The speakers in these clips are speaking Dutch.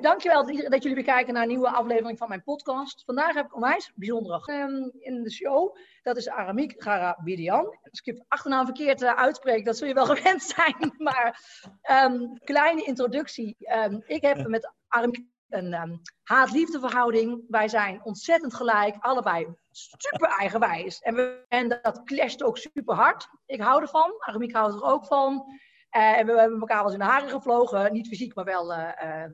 dankjewel dat jullie weer kijken naar een nieuwe aflevering van mijn podcast. Vandaag heb ik onwijs bijzondere um, in de show. Dat is Aramik Garabidian. Als ik je achternaam verkeerd uh, uitspreek, dat zul je wel gewend zijn. Maar um, kleine introductie. Um, ik heb met Aramik een haat-liefde verhouding. Wij zijn ontzettend gelijk, allebei super eigenwijs. En, we, en dat clasht ook super hard. Ik hou ervan, Aramik houdt er ook van. Uh, en we hebben elkaar wel eens in de haren gevlogen. Niet fysiek, maar wel, uh, uh,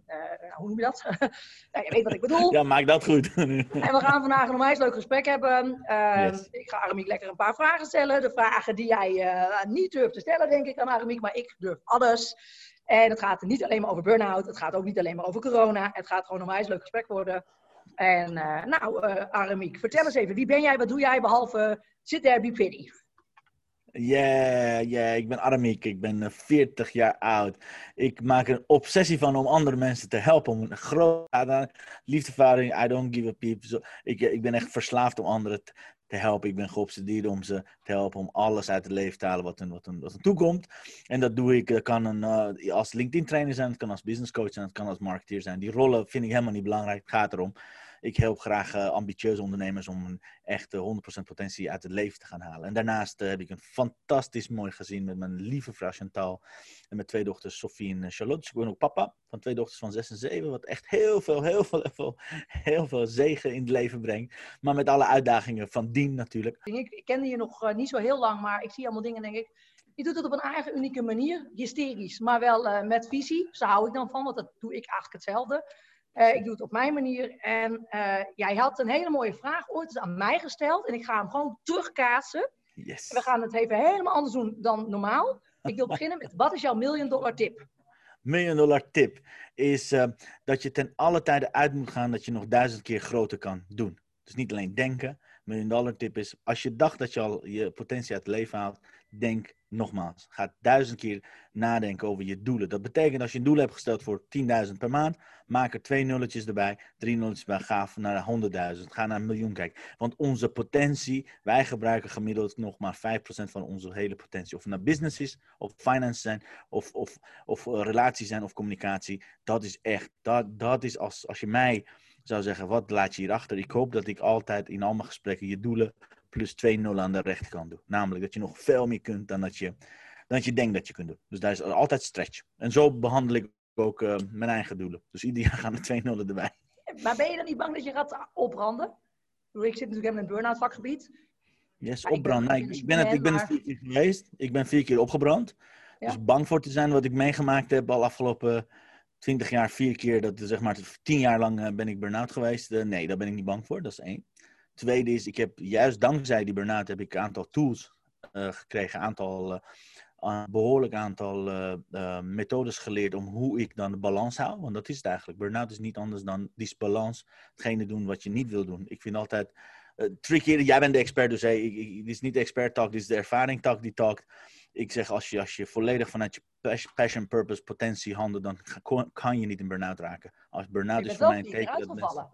hoe noem je dat? nou, je weet wat ik bedoel. Ja, maak dat goed. en we gaan vandaag een onwijs leuk gesprek hebben. Yes. Ik ga Aramiek lekker een paar vragen stellen. De vragen die jij niet durft te stellen, denk ik aan Aramiek. Maar ik durf alles. En het gaat niet alleen maar over burn-out. Het gaat ook niet alleen maar over corona. Het gaat gewoon een onwijs leuk gesprek worden. En nou, Aramiek, vertel eens even. Wie ben jij? Wat doe jij behalve sit there, be pretty? Ja, ja, ik ben Aramiek, ik ben 40 eh, jaar oud. Ik maak een obsessie van om andere mensen te helpen. Om een grote liefdevaring, I don't give a peep. Ik, ik ben echt verslaafd om anderen te helpen. Ik ben geobsedeerd om ze te helpen om alles uit het leven te halen wat hen, wat wat toekomt. En dat doe ik, dat kan een, als LinkedIn trainer zijn, het kan als business coach zijn, het kan als marketeer zijn. Die rollen vind ik helemaal niet belangrijk. Het gaat erom ik help graag uh, ambitieuze ondernemers om een echte 100% potentie uit het leven te gaan halen. En daarnaast uh, heb ik een fantastisch mooi gezin met mijn lieve vrouw Chantal en mijn twee dochters Sophie en Charlotte. Dus ik ben ook papa van twee dochters van 6 en 7, wat echt heel veel, heel veel, heel veel, zegen in het leven brengt. Maar met alle uitdagingen van dien natuurlijk. Ik, kende je nog niet zo heel lang, maar ik zie allemaal dingen denk ik... Je doet het op een eigen unieke manier, hysterisch, maar wel met visie. Zo hou ik dan van, want dat doe ik eigenlijk hetzelfde. Uh, ik doe het op mijn manier. En uh, jij had een hele mooie vraag ooit aan mij gesteld. En ik ga hem gewoon terugkaatsen. Yes. We gaan het even helemaal anders doen dan normaal. Ik wil beginnen met, wat is jouw million dollar tip? Million dollar tip is uh, dat je ten alle tijde uit moet gaan dat je nog duizend keer groter kan doen. Dus niet alleen denken. Million dollar tip is, als je dacht dat je al je potentie uit het leven haalt, denk nogmaals. Ga duizend keer nadenken over je doelen. Dat betekent als je een doel hebt gesteld voor 10.000 per maand, maak er twee nulletjes erbij, drie nulletjes bij, ga naar 100.000, ga naar een miljoen kijken. Want onze potentie, wij gebruiken gemiddeld nog maar 5% van onze hele potentie. Of het nou business is, of finance zijn, of, of, of uh, relaties zijn, of communicatie. Dat is echt, dat, dat is als, als je mij zou zeggen, wat laat je hierachter? Ik hoop dat ik altijd in al mijn gesprekken je doelen plus 2-0 aan de rechterkant doe. Namelijk dat je nog veel meer kunt dan dat je, dan dat je denkt dat je kunt doen. Dus daar is altijd stretch. En zo behandel ik ook uh, mijn eigen doelen. Dus ieder jaar gaan er 2 nullen erbij. Maar ben je dan niet bang dat je gaat opbranden? Ik zit natuurlijk in een burn-out vakgebied. Yes, opbranden. Ik, ik, ben het, ik ben het vier keer geweest. Ik ben vier keer opgebrand. Ja. Dus bang voor te zijn wat ik meegemaakt heb al afgelopen 20 jaar, vier keer. Dat, zeg maar, tien jaar lang eh, ben ik burn-out geweest. Uh, nee, daar ben ik niet bang voor. Dat is één. Tweede is, ik heb juist dankzij die burn-out heb ik een aantal tools uh, gekregen, een aantal, uh, een behoorlijk aantal uh, methodes geleerd om hoe ik dan de balans hou. Want dat is het eigenlijk. Burn-out is niet anders dan disbalans, hetgene doen wat je niet wil doen. Ik vind altijd tricky, jij bent de expert, dus hey, ik, ik, dit is niet de expert talk, dit is de ervaring talk die talkt. Ik zeg, als je, als je volledig vanuit je passion, purpose, potentie handelt, dan kan je niet in burn-out raken. Als burn-out is voor mij een teken dat mensen...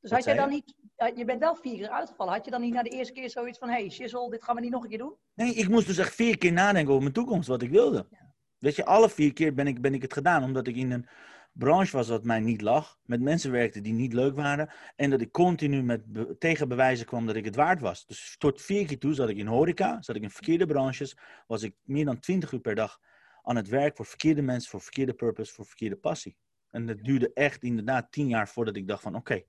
Dus had je dan niet, je bent wel vier keer uitgevallen. Had je dan niet na de eerste keer zoiets van: hey, shizzle, dit gaan we niet nog een keer doen? Nee, ik moest dus echt vier keer nadenken over mijn toekomst, wat ik wilde. Ja. Weet je, alle vier keer ben ik, ben ik het gedaan, omdat ik in een branche was wat mij niet lag, met mensen werkte die niet leuk waren, en dat ik continu met tegenbewijzen kwam dat ik het waard was. Dus tot vier keer toe zat ik in horeca, zat ik in verkeerde branches, was ik meer dan twintig uur per dag aan het werk voor verkeerde mensen, voor verkeerde purpose, voor verkeerde passie. En dat duurde echt inderdaad tien jaar voordat ik dacht van oké,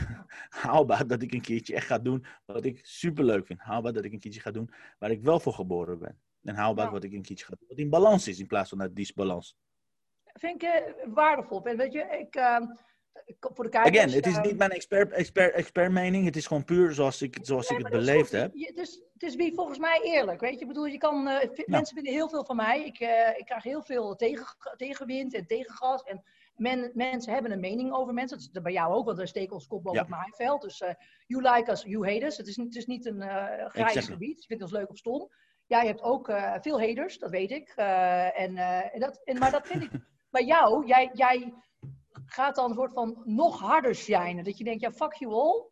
haalbaar dat ik een keertje echt ga doen wat ik super leuk vind. Haalbaar dat ik een keertje ga doen waar ik wel voor geboren ben. En haalbaar wat ik een keertje ga doen wat in balans is in plaats van uit disbalans. Vind ik uh, waardevol. Weet je, ik, uh, voor de kijkers... Again, het is niet mijn expert, expert, expert mening. Het is gewoon puur zoals ik, zoals ik het beleefd heb. het, is, het is wie volgens mij eerlijk. Weet je, ik bedoel, je kan, uh, mensen vinden heel veel van mij. Ik, ik krijg heel veel tegen, tegenwind en tegengas. En Men, mensen hebben een mening over mensen. Dat is bij jou ook, want er steken ons kop boven ja. het maaiveld. Dus uh, you like us, you hate us. Het is, het is niet een uh, grijs gebied. Je vindt ons leuk of stom. Jij hebt ook uh, veel haters, dat weet ik. en, en dat, en, maar dat vind ik bij jou. Jij, jij gaat dan een soort van nog harder shinen. Dat je denkt, ja, fuck you all.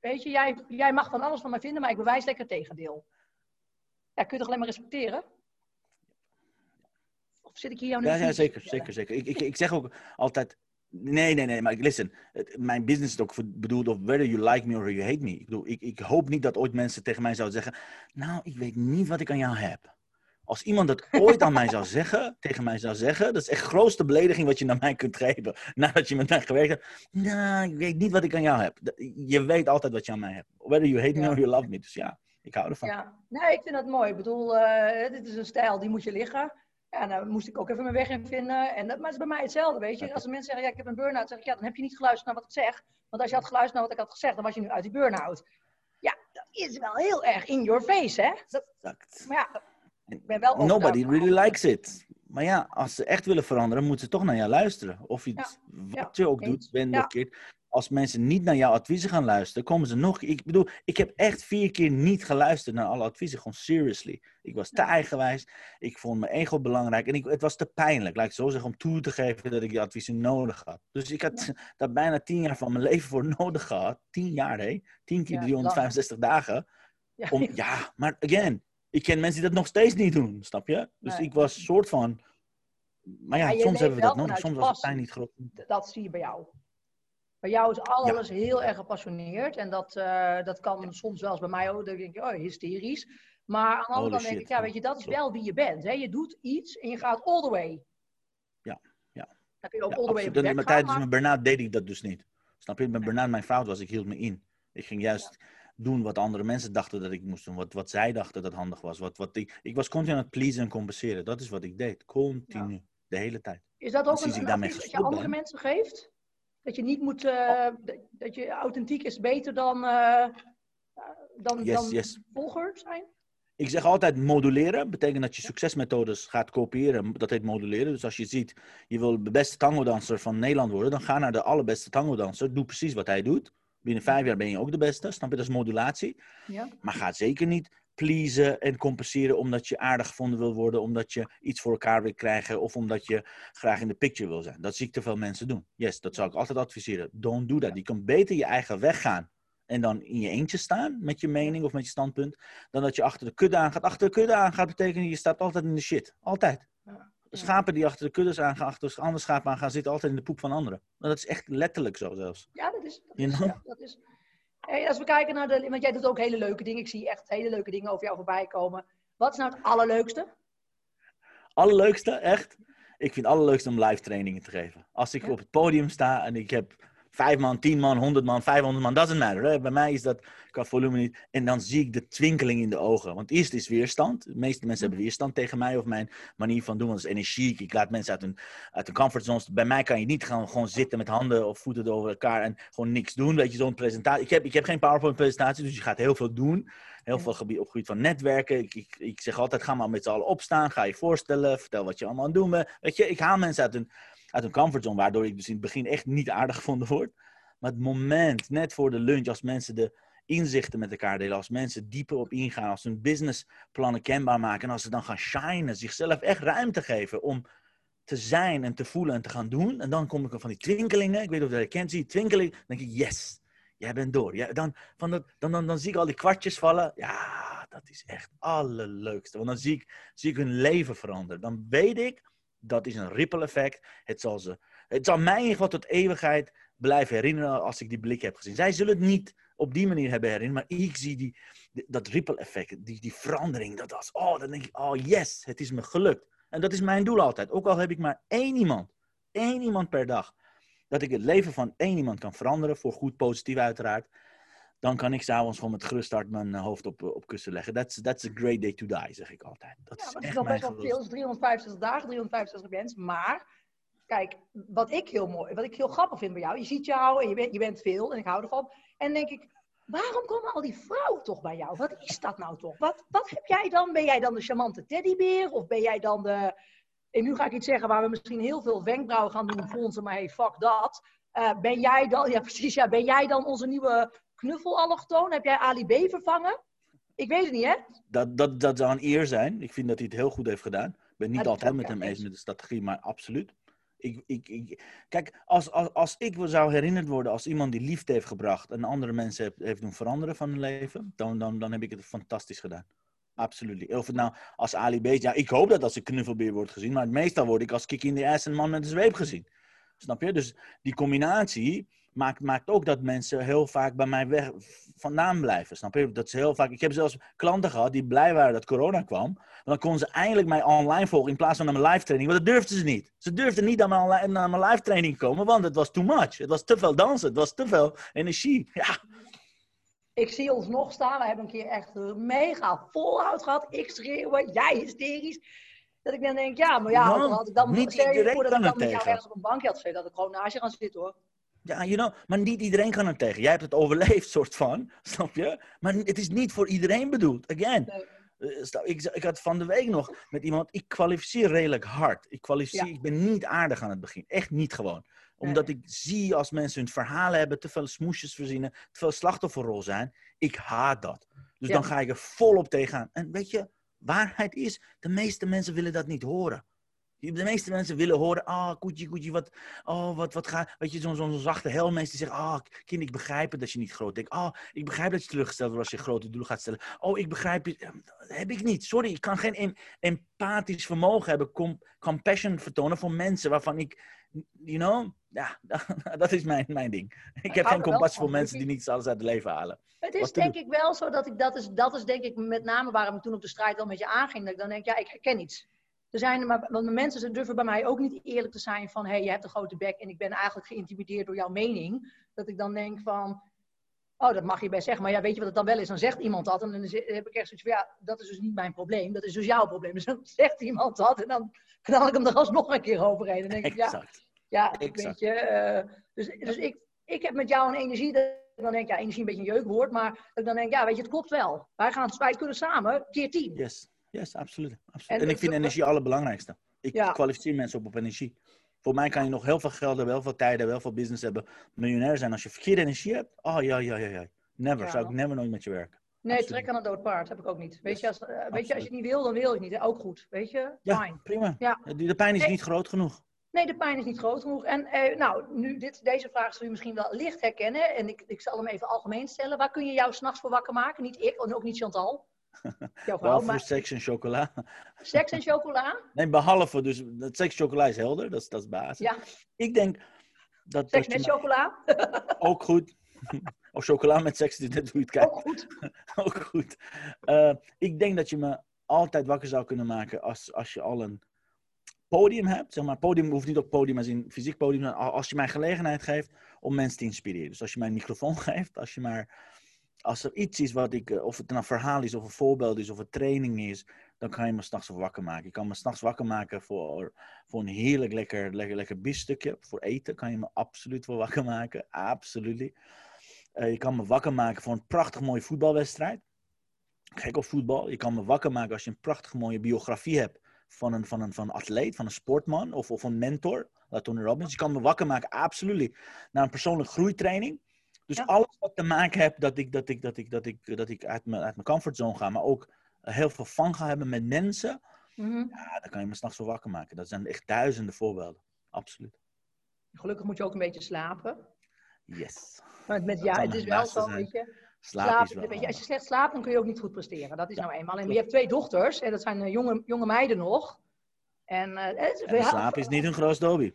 Weet je, jij, jij mag van alles van mij vinden, maar ik bewijs lekker het tegendeel. Ja, kun je toch alleen maar respecteren? Zit ik hier jou nu Ja, ja zeker, zeker, zeker. Ik, ik, ik zeg ook altijd, Nee, nee, nee, maar listen. Mijn business is ook bedoeld of whether you like me or you hate me. Ik bedoel, ik, ik hoop niet dat ooit mensen tegen mij zouden zeggen, nou, ik weet niet wat ik aan jou heb. Als iemand dat ooit aan mij zou zeggen, tegen mij zou zeggen, dat is echt de grootste belediging wat je naar mij kunt geven. Nadat je met mij gewerkt hebt. Nou, ik weet niet wat ik aan jou heb. Je weet altijd wat je aan mij hebt. Whether you hate me or you love me. Dus ja, ik hou ervan. Ja, nee, ik vind dat mooi. Ik bedoel, uh, dit is een stijl, die moet je liggen. Ja, daar moest ik ook even mijn weg in vinden. En dat, maar het is bij mij hetzelfde, weet je. Als mensen zeggen, ja, ik heb een burn-out, zeg ik, ja, dan heb je niet geluisterd naar wat ik zeg. Want als je had geluisterd naar wat ik had gezegd, dan was je nu uit die burn-out. Ja, dat is wel heel erg in your face, hè? Dat, exact. Maar ja, ik ben wel Nobody really likes it. Maar ja, als ze echt willen veranderen, moeten ze toch naar jou luisteren. Of je wat je ook doet, ben ja. keer als mensen niet naar jouw adviezen gaan luisteren, komen ze nog. Ik bedoel, ik heb echt vier keer niet geluisterd naar alle adviezen. Gewoon seriously. Ik was te eigenwijs. Ik vond mijn ego belangrijk. En ik, het was te pijnlijk, laat ik zo zeggen, om toe te geven dat ik die adviezen nodig had. Dus ik had daar bijna tien jaar van mijn leven voor nodig gehad. Tien jaar, hé. Tien keer 365 dagen. Ja. Om, ja, maar again, ik ken mensen die dat nog steeds niet doen, snap je? Dus ik was soort van. Maar ja, soms hebben we dat nodig. Soms was het pijn niet groot. Dat zie je bij jou. Bij jou is alles heel erg gepassioneerd. En dat, uh, dat kan soms wel eens bij mij ook. Dan denk je, oh, hysterisch. Maar aan de andere kant denk ik, ja, weet je, dat is wel wie je bent. Hè? Je doet iets en je gaat all the way. Ja, ja. Dan kun je ook all the way op de maar Tijdens mijn Bernard deed ik dat dus niet. Snap je? Met Bernard mijn fout was, ik hield me in. Ik ging juist doen wat andere mensen dachten dat ik moest doen. Wat, wat zij dachten dat handig was. Wat, wat ik, ik was continu aan het pleasen en compenseren. Dat is wat ik deed. Continu. De hele tijd. Is dat ook een, een dat je andere mensen geeft? Dat je niet moet, uh, dat je authentiek is beter dan, dan, yes, dan yes. volger zijn? Ik zeg altijd moduleren. Betekent dat je succesmethodes gaat kopiëren. Dat heet moduleren. Dus als je ziet, je wil de beste tango-danser van Nederland worden, dan ga naar de allerbeste tango-danser. Doe precies wat hij doet. Binnen vijf jaar ben je ook de beste. Snap je? Dat is modulatie. Ja. Maar ga zeker niet pleasen en compenseren omdat je aardig gevonden wil worden, omdat je iets voor elkaar wil krijgen of omdat je graag in de picture wil zijn. Dat zie ik te veel mensen doen. Yes, dat zou ik altijd adviseren. Don't do that. Je kan beter je eigen weg gaan en dan in je eentje staan met je mening of met je standpunt, dan dat je achter de kudde aangaat. Achter de kudde aangaat betekent je staat altijd in de shit. Altijd. De schapen die achter de kuddes aangaan, achter andere schapen aan gaan, zitten altijd in de poep van anderen. Dat is echt letterlijk zo zelfs. Ja, dat is. Dat is, ja, dat is als we kijken naar de. Want jij doet ook hele leuke dingen. Ik zie echt hele leuke dingen over jou voorbij komen. Wat is nou het allerleukste? Allerleukste, echt? Ik vind het allerleukste om live trainingen te geven. Als ik op het podium sta en ik heb vijf man, tien man, honderd man, vijfhonderd man, doesn't matter. Hè? Bij mij is dat qua volume niet. En dan zie ik de twinkeling in de ogen. Want eerst is weerstand. De meeste mensen hebben weerstand tegen mij of mijn manier van doen. Het is energiek. Ik laat mensen uit hun, uit hun comfortzone. Bij mij kan je niet gaan gewoon zitten met handen of voeten over elkaar en gewoon niks doen. Weet je, zo'n presentatie. Ik heb, ik heb geen PowerPoint-presentatie, dus je gaat heel veel doen. Heel veel gebied, op gebied van netwerken. Ik, ik, ik zeg altijd, ga maar met z'n allen opstaan. Ga je voorstellen. Vertel wat je allemaal aan het doen bent. Weet je, ik haal mensen uit hun uit een comfortzone, waardoor ik dus in het begin echt niet aardig gevonden word. Maar het moment, net voor de lunch, als mensen de inzichten met elkaar delen, als mensen dieper op ingaan, als hun businessplannen kenbaar maken en als ze dan gaan shinen, zichzelf echt ruimte geven om te zijn en te voelen en te gaan doen. En dan kom ik van die twinkelingen, ik weet of je dat kent, zie twinkeling, dan denk ik, yes, jij bent door. Ja, dan, van dat, dan, dan, dan zie ik al die kwartjes vallen. Ja, dat is echt het allerleukste. Want dan zie ik, zie ik hun leven veranderen. Dan weet ik, dat is een ripple effect. Het zal, ze, het zal mij in tot eeuwigheid blijven herinneren als ik die blik heb gezien. Zij zullen het niet op die manier hebben herinnerd, maar ik zie die, dat ripple effect, die, die verandering. Dat was, oh, dan denk ik, oh yes, het is me gelukt. En dat is mijn doel altijd. Ook al heb ik maar één iemand, één iemand per dag, dat ik het leven van één iemand kan veranderen, voor goed positief uiteraard, dan kan ik s'avonds gewoon met gerust hart mijn eh, hoofd op, op kussen leggen. That's, that's a great day to die, zeg ik altijd. Dat ja, is, echt is best wel veel, 365 dagen, 365 mensen, maar Kijk, wat ik heel mooi, wat ik heel grappig vind bij jou, je ziet jou en je bent, je bent veel en ik hou ervan. En denk ik, waarom komen al die vrouwen toch bij jou? Wat is dat nou toch? Wat, wat heb jij dan? Ben jij dan de charmante teddybeer? Of ben jij dan de... En nu ga ik iets zeggen waar we misschien heel veel wenkbrauwen gaan doen fronsen, maar hey, fuck dat. Uh, ben jij dan, ja precies, ja, ben jij dan onze nieuwe knuffelallochtoon? Heb jij Ali B vervangen? Ik weet het niet, hè? Dat, dat, dat zou een eer zijn. Ik vind dat hij het heel goed heeft gedaan. Ik ben niet altijd met hem eens met de strategie, maar absoluut. Ik, ik, ik, kijk, als, als, als ik zou herinnerd worden als iemand die liefde heeft gebracht en andere mensen heeft, heeft doen veranderen van hun leven, dan, dan, dan heb ik het fantastisch gedaan. Absoluut. Of het nou als Ali B. Ja, ik hoop dat als ik knuffelbeer wordt gezien, maar meestal word ik als kick in de ass een man met een zweep gezien. Snap je? Dus die combinatie maakt, maakt ook dat mensen heel vaak bij mij weg, vandaan blijven. Snap je? Dat ze heel vaak, ik heb zelfs klanten gehad die blij waren dat corona kwam. Dan konden ze eindelijk mij online volgen in plaats van naar mijn live training. Want dat durfden ze niet. Ze durfden niet naar mijn, naar mijn live training komen, want het was too much. Het was te veel dansen, het was te veel energie. Ja. Ik zie ons nog staan. We hebben een keer echt mega volhoud gehad. Ik schreeuwen, jij hysterisch. Dat ik dan denk, ja, maar ja, had ik dan niet voor dat kan ik dan jou ergens op een bankje had gezeten, dat ik gewoon naast je gaan zitten hoor. Ja, you know, maar niet iedereen kan er tegen. Jij hebt het overleefd, soort van. Snap je? Maar het is niet voor iedereen bedoeld. Again. Nee. eh, Ik, ik had van de week nog met iemand. Ik kwalificeer redelijk hard. Ik kwalificeer. Ja. Ik ben niet aardig aan het begin. Echt niet gewoon. Omdat ik zie als mensen hun verhalen hebben, te veel smoesjes verzinnen, te veel slachtofferrol zijn. Ik haat dat. Dus Ja. dan ga ik er volop tegenaan. En weet je, waarheid is, de meeste mensen willen dat niet horen. De meeste mensen willen horen, ah, koetje, koetje, wat, oh, wat, wat gaat, weet je, zo'n zo'n zachte helmeester die zegt, ah, kind, ik begrijp het dat je niet groot denkt. Ah, ik begrijp dat je teleurgesteld wordt als je grote doelen gaat stellen. Oh, ik begrijp je, dat heb ik niet. Sorry, ik kan geen em- empathisch vermogen hebben, com- compassion vertonen voor mensen waarvan ik, you know, ja, dat is mijn, mijn ding. Ik heb geen compassie voor mensen die niet alles uit het leven halen. Het is denk ik wel zo dat ik dat is, dat is denk ik met name waarom ik toen op de strijd wel met je aanging. Dat ik dan denk, ja, ik herken iets. Er zijn, maar, want mensen ze durven bij mij ook niet eerlijk te zijn van, hé, hey, je hebt een grote bek en ik ben eigenlijk geïntimideerd door jouw mening. Dat ik dan denk van, oh, dat mag je best zeggen, maar ja, weet je wat het dan wel is? Dan zegt iemand dat en dan heb ik echt zoiets van, ja, dat is dus niet mijn probleem, dat is dus jouw probleem. Dus dan zegt iemand dat en dan knal ik hem er alsnog een keer overheen. Dan denk ik, ja, Exact. ja, weet je. eh, dus dus ik, ik heb met jou een energie, dat ik dan denk, ja, energie een beetje een jeukwoord, maar dat ik dan denk, ja, weet je, het klopt wel. Wij, gaan, wij kunnen samen, keer tien. Yes, yes, absoluut. absoluut. En En, ik het- vind energie het allerbelangrijkste. Ik Ja. kwalificeer mensen op op energie. Voor mij kan je nog heel veel geld hebben, heel veel tijd hebben, heel veel business hebben, miljonair zijn. Als je verkeerde energie hebt, oh ja, ja, ja, ja. Never, Ja. zou ik never nooit met je werken. Nee, Absoluut. trek aan een dood paard, heb ik ook niet. Weet, Yes, je, als, eh, weet je, als je het niet wil, dan wil je het niet. Ook goed, weet je. Ja, Fine. prima. Ja. De, de pijn is Nee. niet groot genoeg. Nee, de pijn is niet groot genoeg. En eh, nou, nu, dit, deze vraag zul je misschien wel licht herkennen. En ik, ik zal hem even algemeen stellen. Waar kun je jou s'nachts voor wakker maken? Niet ik en ook niet Chantal. Wel voor maar seks en chocola. seks en chocola? Nee, behalve, dus seks chocola is helder, dat is, dat is basis. Ja, Ik denk dat, seks dat met chocola? ook goed. of chocola met seks, dit doe je het kijken. Ook goed. Ook goed. Eh, ik denk dat je me altijd wakker zou kunnen maken als, als je al een podium hebt. Zeg maar, podium hoeft niet op podium als in fysiek podium. Als je mij gelegenheid geeft om mensen te inspireren. Dus als je mij een microfoon geeft, als je maar... Als er iets is wat ik, eh, of het een verhaal is, of een voorbeeld is, of een training is, dan kan je me s'nachts wakker maken. Je kan me s'nachts wakker maken voor, voor een heerlijk lekker, lekker, lekker biefstukje. Voor eten kan je me absoluut voor wakker maken. Absoluut. Eh, je kan me wakker maken voor een prachtig mooie voetbalwedstrijd. Gek op voetbal. Je kan me wakker maken als je een prachtig mooie biografie hebt van een, van een, van een atleet, van een sportman of, of een mentor. Tony Robbins. Je kan me wakker maken, absoluut. Naar een persoonlijke groeitraining. Dus Ja. alles wat te maken heeft dat ik, dat ik, dat ik, dat ik, dat ik uit, mijn, uit mijn comfortzone ga, maar ook heel veel fun ga hebben met mensen. Mhm. Ja, dan kan je me s'nachts voor wakker maken. Dat zijn echt duizenden voorbeelden. Absoluut. Gelukkig moet je ook een beetje slapen. Yes. Maar met, ja, het is wel zo, weet je. Slaap, is wel... Als je slecht slaapt, dan kun je ook niet goed presteren. Dat is Ja, nou eenmaal. En klopt. je hebt twee dochters, en dat zijn eh, jonge, jonge meiden nog. En, eh, En slaap is niet een groot.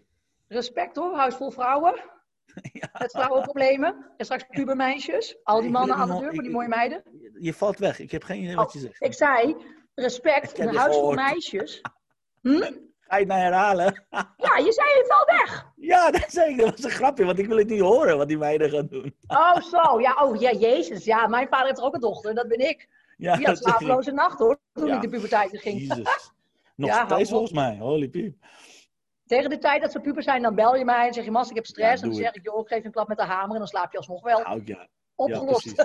Respect hoor, huis vol vrouwen. Ja. Met vrouwenproblemen. En straks pubermeisjes. Al die mannen aan de deur, van die mooie meiden. Je valt weg. Ik heb geen idee wat je zegt. Ik zei, respect, een huis gehoord. meisjes. Hm? Ga je het nou herhalen? Ja, je zei je valt weg. ja, dat zei ik. Dat was een grapje, want ik wil het niet horen wat die meiden gaan doen. Oh, zo. Ja, oh, ja, jezus. Ja, mijn vader heeft ook een dochter. Dat ben ik. Ja, Die had slapeloze nacht hoor. Toen Ja. ik de puberteit in ging. Jezus. Nog Ja, steeds volgens mij. Holy piep. Tegen de tijd dat ze puber zijn, dan bel je mij en zeg je, Mas, ik heb stress. Ja, en dan zeg ik, joh, geef een klap met de hamer en dan slaap je alsnog wel. Nou, ja. Opgelost. Niks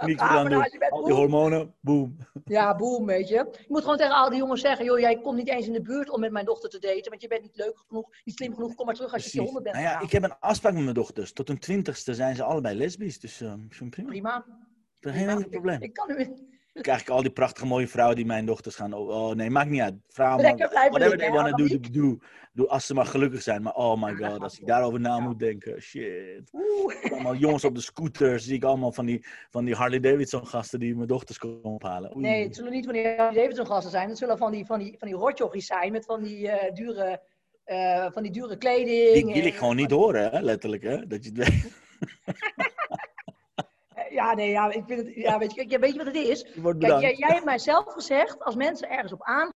meer Ja, aan maar doen. Al die hormonen, boom. Ja, boem, weet je. Je moet gewoon tegen al die jongens zeggen, joh, jij komt niet eens in de buurt om met mijn dochter te daten, want je bent niet leuk genoeg, niet slim genoeg, kom maar terug als je Precies. je honderd bent Nou ja, ik heb een afspraak met mijn dochters. Tot hun twintigste zijn ze allebei lesbisch. Dus het prima. Prima. Geen enkel probleem. Ik kan nu krijg ik al die prachtige mooie vrouwen die mijn dochters gaan. Oh, oh, nee, maakt niet uit. Vrouwen, man, whatever they hè, wanna do, do, do. Als ze maar gelukkig zijn. Maar oh my god, als ik daarover na moet denken. Shit. Allemaal jongens op de scooters. Zie ik allemaal van die, van die Harley Davidson gasten die mijn dochters komen ophalen. Oei. Nee, het zullen niet van die Davidson gasten zijn. Het zullen van die, van die, van die rotjochies zijn met van die eh, dure eh, van die dure kleding. Die wil ik en- gewoon niet horen, hè? letterlijk. Hè? Dat je het weet. Ja, nee, ja, ik vind het, ja, weet, je, kijk, weet je wat het is? Kijk, jij, jij hebt mij zelf gezegd, als mensen ergens op aan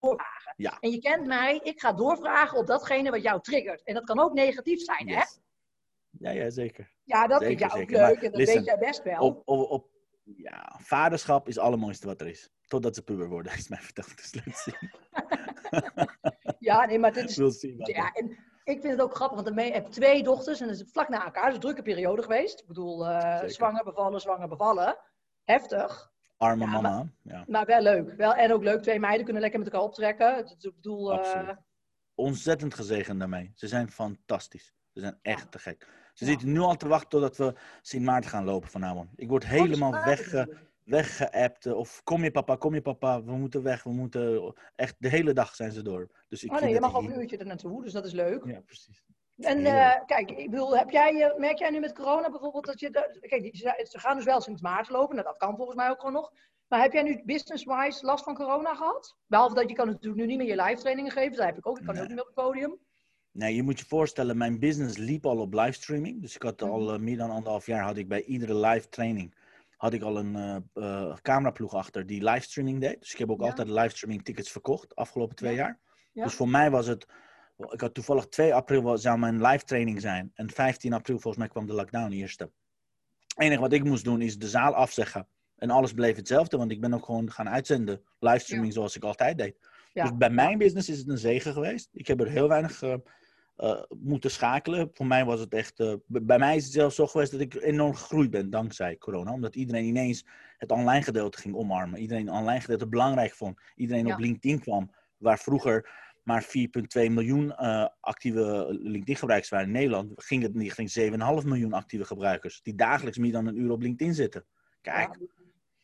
doorvragen. Ja. En je kent mij, ik ga doorvragen op datgene wat jou triggert. En dat kan ook negatief zijn, hè? Ja, ja, zeker. Ja, dat vind jij ook zeker. leuk Maar en dat listen, weet jij best wel. Op, op, op, ja, vaderschap is het allermooiste wat er is. Totdat ze puber worden, is mijn verteld. Dus. Ja, nee, maar dit is... We'll see about Ja, en ik vind het ook grappig, want ik heb twee dochters en dat is vlak na elkaar. Is een drukke periode geweest. Ik bedoel, eh, zwanger, bevallen, zwanger, bevallen. Heftig, Arme Ja, mama. Ja, maar wel leuk. Wel, en ook leuk, twee meiden kunnen lekker met elkaar optrekken. Is- Ik bedoel, Absoluut. Ontzettend gezegend daarmee. Ze zijn fantastisch. Ze zijn echt te gek. Ze zitten nu al te wachten totdat we Sint Maarten gaan lopen vanavond. Ik word helemaal wegge, weggeappt. Of kom je papa, kom je papa. We moeten weg. We moeten... Echt, de hele dag zijn ze door. Dus ik Oh nee, je mag ook een uurtje er naartoe, dus dat is leuk. Ja, precies. En eh, kijk, ik bedoel, heb jij, eh, merk jij nu met corona bijvoorbeeld dat je... de- kijk, ze gaan dus wel sinds maart lopen, nou, dat kan volgens mij ook gewoon nog. Maar heb jij nu business-wise last van corona gehad? Behalve dat je kan natuurlijk nu niet meer je live trainingen geven, dat heb ik ook. Ik kan ook niet meer op het podium. Nee, je moet je voorstellen, mijn business liep al op livestreaming. Dus ik had Mhm. al eh, meer dan anderhalf jaar had ik bij iedere live training had ik al een eh, eh, cameraploeg achter die livestreaming deed. Dus ik heb ook Ja. altijd livestreaming tickets verkocht de afgelopen twee Ja. jaar. Ja. Dus voor mij was het, ik had toevallig 2 april zou mijn live training zijn. En 15 april volgens mij kwam de lockdown eerste. Het enige wat ik moest doen is de zaal afzeggen. En alles bleef hetzelfde, want ik ben ook gewoon gaan uitzenden. Livestreaming zoals ik altijd deed. Dus bij mijn business is het een zegen geweest. Ik heb er heel weinig eh, moeten schakelen. Voor mij was het echt. eh, bij mij is het zelfs zo geweest dat ik enorm gegroeid ben dankzij corona. Omdat iedereen ineens het online gedeelte ging omarmen. Iedereen het online gedeelte belangrijk vond. Iedereen Ja. op LinkedIn kwam. Waar vroeger maar 4,2 miljoen eh, actieve LinkedIn-gebruikers waren in Nederland. Ging het niet, ging 7,5 miljoen actieve gebruikers. Die dagelijks meer dan een uur op LinkedIn zitten. Kijk, Ja,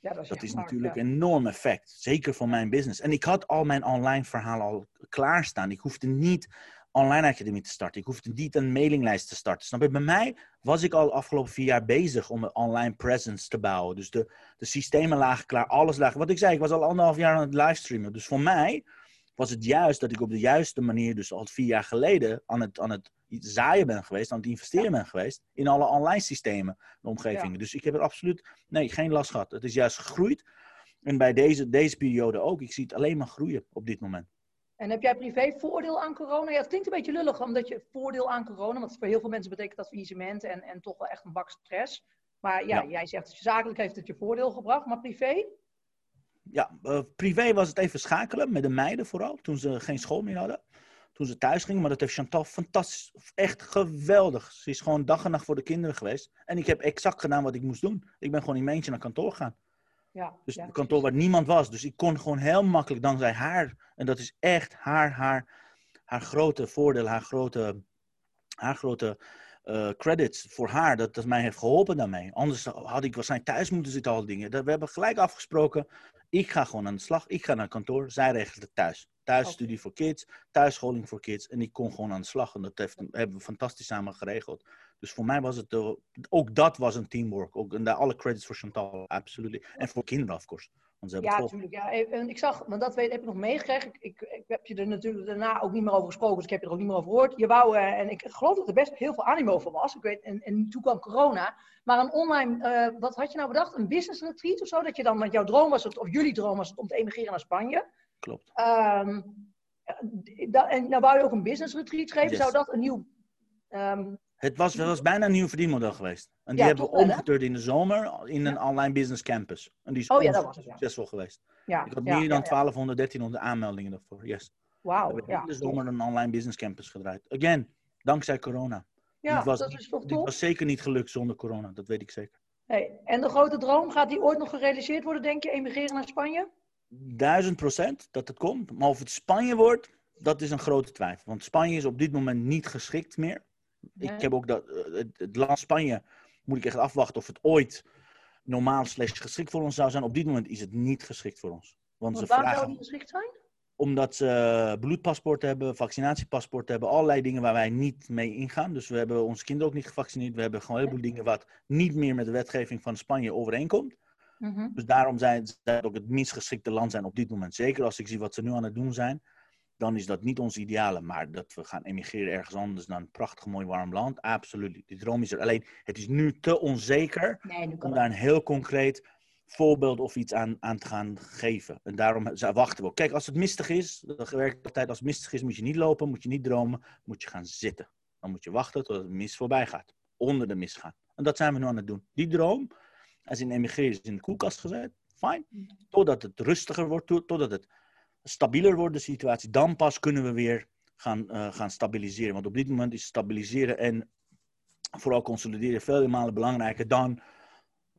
ja, dat is, dat natuurlijk ja. een enorm effect. Zeker voor mijn business. En ik had al mijn online verhaal al klaarstaan. Ik hoefde niet online academie te starten. Ik hoefde niet een mailinglijst te starten. Snap je? Bij mij was ik al de afgelopen vier jaar bezig om een online presence te bouwen. Dus de, de systemen lagen klaar, alles lag. Wat ik zei, ik was al anderhalf jaar aan het livestreamen. Dus voor mij was het juist dat ik op de juiste manier, dus al vier jaar geleden, aan het, aan het zaaien ben geweest, aan het investeren ben geweest in alle online systemen en omgevingen. Dus ik heb er absoluut nee, geen last gehad. Het is juist gegroeid. En bij deze, deze periode ook. Ik zie het alleen maar groeien op dit moment. En heb jij privé voordeel aan corona? Ja, het klinkt een beetje lullig, omdat je voordeel aan corona, want voor heel veel mensen betekent dat faillissement en, en toch wel echt een bak stress. Maar ja, Ja. jij zegt zakelijk heeft het je voordeel gebracht, maar privé? Ja, eh, privé was het even schakelen met de meiden vooral. Toen ze geen school meer hadden. Toen ze thuis gingen. Maar dat heeft Chantal fantastisch, echt geweldig. Ze is gewoon dag en nacht voor de kinderen geweest. En ik heb exact gedaan wat ik moest doen. Ik ben gewoon in mijn eentje naar kantoor gegaan. Ja, Dus een kantoor waar niemand was. Dus ik kon gewoon heel makkelijk dankzij haar. En dat is echt haar, haar, haar grote voordeel, haar grote, haar grote eh, credits voor haar. Dat dat mij heeft geholpen daarmee. Anders had ik waarschijnlijk thuis moeten zitten, al die dingen. Dat, we hebben gelijk afgesproken. Ik ga gewoon aan de slag. Ik ga naar kantoor. Zij regelt het thuis. Thuisstudie voor kids, thuisscholing voor kids. En ik kon gewoon aan de slag. En dat heeft, hebben we fantastisch samen geregeld. Dus voor mij was het, eh, ook dat was een teamwork. Ook, en daar alle credits voor Chantal, absoluut. En voor kinderen, of course. Want ze Ja, natuurlijk. Ja. En ik zag, want dat weet, heb ik nog meegekregen. Ik, ik, ik heb je er natuurlijk daarna ook niet meer over gesproken, dus ik heb je er ook niet meer over gehoord. Je wou, eh, en ik geloof dat er best heel veel animo voor was. Ik weet, en, en toen kwam corona. Maar een online, eh, wat had je nou bedacht? Een business retreat of zo? Dat je dan, want jouw droom was het, of jullie droom was het om te emigreren naar Spanje. Klopt. Ehm, eh, en nou wou je ook een business retreat geven. Yes. Zou dat een nieuw... ehm, Het was, het was bijna een nieuw verdienmodel geweest. En die Ja, hebben we omgeturnd in de zomer in een online business campus. En die is Oh ja, dat was het, succesvol geweest. ja, Ik had meer dan ja, ja. 1200, 1300 aanmeldingen daarvoor. Yes. We Wauw, hebben ja. de zomer een online business campus gedraaid. Again, dankzij corona. Ja, dit was, dat is toch dit was zeker niet gelukt zonder corona, dat weet ik zeker. Hey, en de grote droom, gaat die ooit nog gerealiseerd worden, denk je? Emigreren naar Spanje? Duizend procent dat het komt. Maar of het Spanje wordt, dat is een grote twijfel. Want Spanje is op dit moment niet geschikt meer. Ik heb ook dat, eh, het, land Spanje, moet ik echt afwachten of het ooit normaal slash geschikt voor ons zou zijn. Op dit moment is het niet geschikt voor ons. Want ze waarom zou geschikt zijn? omdat ze bloedpaspoort hebben, vaccinatiepaspoort hebben, allerlei dingen waar wij niet mee ingaan. Dus we hebben onze kinderen ook niet gevaccineerd. We hebben gewoon een heleboel dingen wat niet meer met de wetgeving van Spanje overeenkomt. Mhm. Dus daarom zijn zij ook het minst geschikte land zijn op dit moment. Zeker als ik zie wat ze nu aan het doen zijn. Dan is dat niet ons ideale. Maar dat we gaan emigreren ergens anders naar een prachtig mooi warm land, absoluut. Die droom is er. Alleen, het is nu te onzeker Nee, om daar een heel concreet voorbeeld of iets aan, aan te gaan geven. En daarom za- wachten we ook. Kijk, als het mistig is, dat werkt altijd als het mistig is, moet je niet lopen, moet je niet dromen, moet je gaan zitten. Dan moet je wachten tot het mist voorbij gaat. Onder de mist gaan. En dat zijn we nu aan het doen. Die droom, als in emigreren is in de koelkast gezet, fijn. Totdat het rustiger wordt, to- totdat het stabieler wordt, de situatie. Dan pas kunnen we weer gaan, eh, gaan stabiliseren. Want op dit moment is stabiliseren en vooral consolideren vele malen belangrijker dan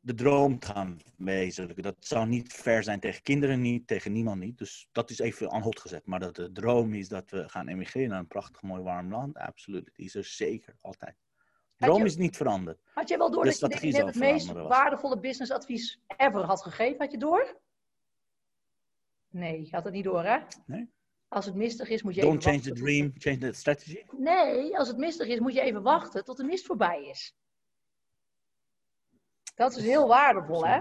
de droom te gaan wezenlijken. Dat zou niet fair zijn tegen kinderen niet, tegen niemand niet. Dus dat is even aan hot gezet. Maar dat de droom is dat we gaan emigreren naar een prachtig mooi warm land, absoluut. Die is er zeker altijd. De droom je- is niet veranderd. Had jij wel door de dat je net het meest waardevolle businessadvies ever had gegeven? Had je door? Nee, je had het niet door, hè? Nee. Als het mistig is, moet je Don't even change the wachten. dream, change the strategy. Nee, als het mistig is, moet je even wachten tot de mist voorbij is. Dat is heel waardevol, hè?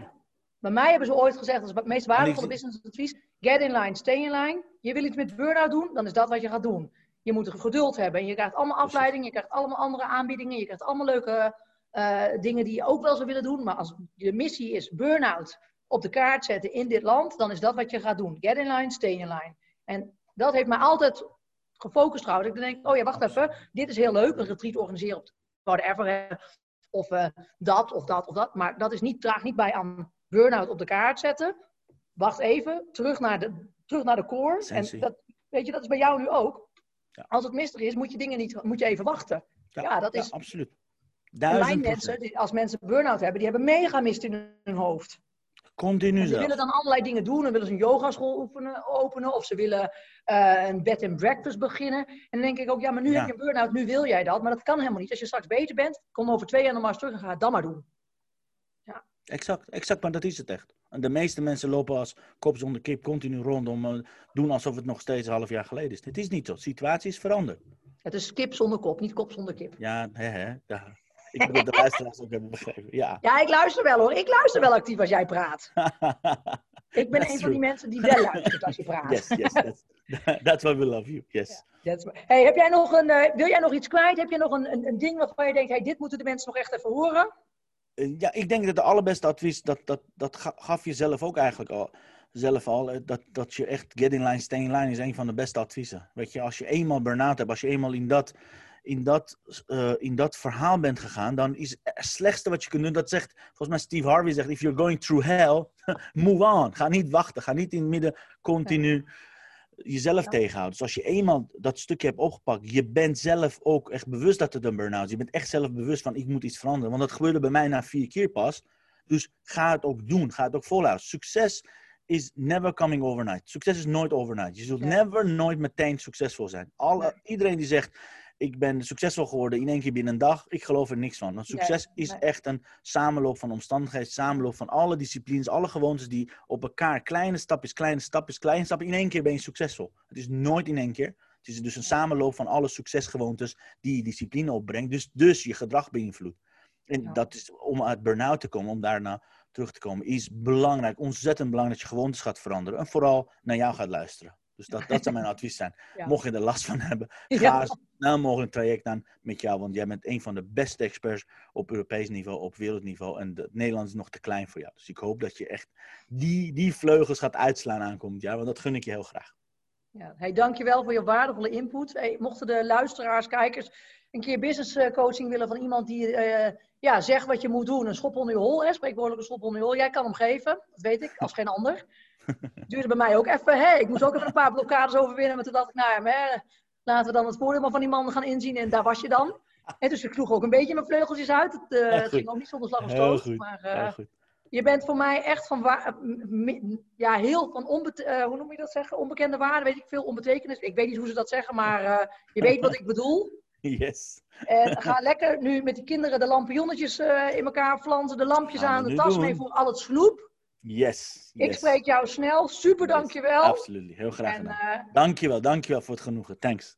Bij mij hebben ze ooit gezegd, dat is het meest waardevolle die- businessadvies, get in line, stay in line. Je wil iets met burn-out doen, dan is dat wat je gaat doen. Je moet er geduld hebben en je krijgt allemaal afleidingen, je krijgt allemaal andere aanbiedingen, je krijgt allemaal leuke eh, dingen die je ook wel zou willen doen. Maar als je missie is burn-out op de kaart zetten in dit land, dan is dat wat je gaat doen. Get in line, stay in line. En dat heeft mij altijd gefocust trouwens. Ik denk, oh ja, wacht even, dit is heel leuk, een retreat organiseren op whatever, of eh, dat, of dat, of dat. Maar dat is niet, draagt niet bij aan burn-out op de kaart zetten. Wacht even, terug naar de, terug naar de core. En dat, weet je, dat is bij jou nu ook. Ja. Als het mistig is, moet je dingen niet, moet je even wachten. Ja, dat is- absoluut. En Duizend mensen, die- als mensen burn-out hebben, die hebben mega mist in hun hoofd. Continu En ze willen dan allerlei dingen doen. Dan willen ze een yogaschool oefenen, openen. Of ze willen eh, een bed and breakfast beginnen. En dan denk ik ook, ja, maar nu Ja. heb je een burn-out. Nu wil jij dat. Maar dat kan helemaal niet. Als je straks beter bent, kom over twee jaar nog maar eens terug en ga het dan maar doen. Exact, exact, maar dat is het echt. En de meeste mensen lopen als kop zonder kip continu rondom, eh, doen alsof het nog steeds een half jaar geleden is. Het is niet zo. De situatie is veranderd. Het is kip zonder kop, niet kop zonder kip. Ja, hè, hè. Ja. Ik dat de luisteraars ook hebben begrepen. Ja. Ja, ik luister wel hoor. Ik luister wel actief als jij praat. Ik ben That's een van die mensen die wel luistert als je praat. yes, yes, that's, that's why we love you. Yes. Hey, heb jij nog een, eh, wil jij nog iets kwijt? Heb je nog een, een, een ding waarvan je denkt, hey, dit moeten de mensen nog echt even horen? Eh, Ja, ik denk dat de allerbeste advies, dat, dat, dat ga- gaf je zelf ook eigenlijk al. Zelf al, eh, dat, dat je echt get in line, stay in line is een van de beste adviezen. Weet je, als je eenmaal burn-out hebt, als je eenmaal in dat, in, dat, eh, in dat verhaal bent gegaan, dan is het slechtste wat je kunt doen, dat zegt, volgens mij Steve Harvey zegt, if you're going through hell, move on. Ga niet wachten, ga niet in het midden continu jezelf Ja. tegenhouden. Dus als je eenmaal dat stukje hebt opgepakt, je bent zelf ook echt bewust dat het een burn-out is. Je bent echt zelf bewust van, ik moet iets veranderen. Want dat gebeurde bij mij na vier keer pas. Dus ga het ook doen. Ga het ook volhouden. Succes is never coming overnight. Succes is nooit overnight. Je zult Ja. never, nooit meteen succesvol zijn. Alle. Iedereen die zegt, ik ben succesvol geworden in één keer binnen een dag, ik geloof er niks van. Want Nee, succes is nee. echt een samenloop van omstandigheden, samenloop van alle disciplines, alle gewoontes die op elkaar, kleine stapjes, kleine stapjes, kleine stapjes, in één keer ben je succesvol. Het is nooit in één keer. Het is dus een samenloop van alle succesgewoontes die je discipline opbrengt, dus, dus je gedrag beïnvloedt. En Ja. dat is om uit burn-out te komen, om daarna terug te komen, is belangrijk, ontzettend belangrijk dat je gewoontes gaat veranderen. En vooral naar jou gaat luisteren. Dus dat, dat zou mijn advies zijn. Ja. Mocht je er last van hebben, ga Ja. snel mogelijk een traject aan met jou. Want jij bent een van de beste experts op Europees niveau, op wereldniveau. En het Nederlands is nog te klein voor jou. Dus ik hoop dat je echt die, die vleugels gaat uitslaan aankomend jaar. Want dat gun ik je heel graag. Ja. Hey, dankjewel voor je waardevolle input. Hey, mochten de luisteraars, kijkers een keer business eh, coaching willen van iemand die eh, ja, zegt wat je moet doen, een schop onder je hol, hè, spreekwoordelijk een schop onder je hol. Jij kan hem geven, dat weet ik, als geen ander. Duurde bij mij ook even. Hè, ik moest ook even een paar blokkades overwinnen. Maar toen dacht ik, nou ja, maar, laten we dan het voordeel van die man gaan inzien. En daar was je dan. En dus ik sloeg ook een beetje mijn vleugeltjes uit. Het, eh, het ging ook niet zonder slag of stoot. Maar eh, je bent voor mij echt van m- ja, heel van onbete- eh, hoe noem je dat zeggen? Onbekende waarde, weet ik veel, onbetekenis. Ik weet niet hoe ze dat zeggen, maar eh, je weet wat ik bedoel. Yes. En ga lekker nu met die kinderen de lampionnetjes eh, in elkaar flansen, de lampjes Gaan aan, de tas doen. mee voor al het snoep. Yes. Ik yes. spreek jou snel. Super, Yes. dankjewel. Absoluut. Heel graag En gedaan. eh, Dankjewel, dankjewel voor het genoegen. Thanks.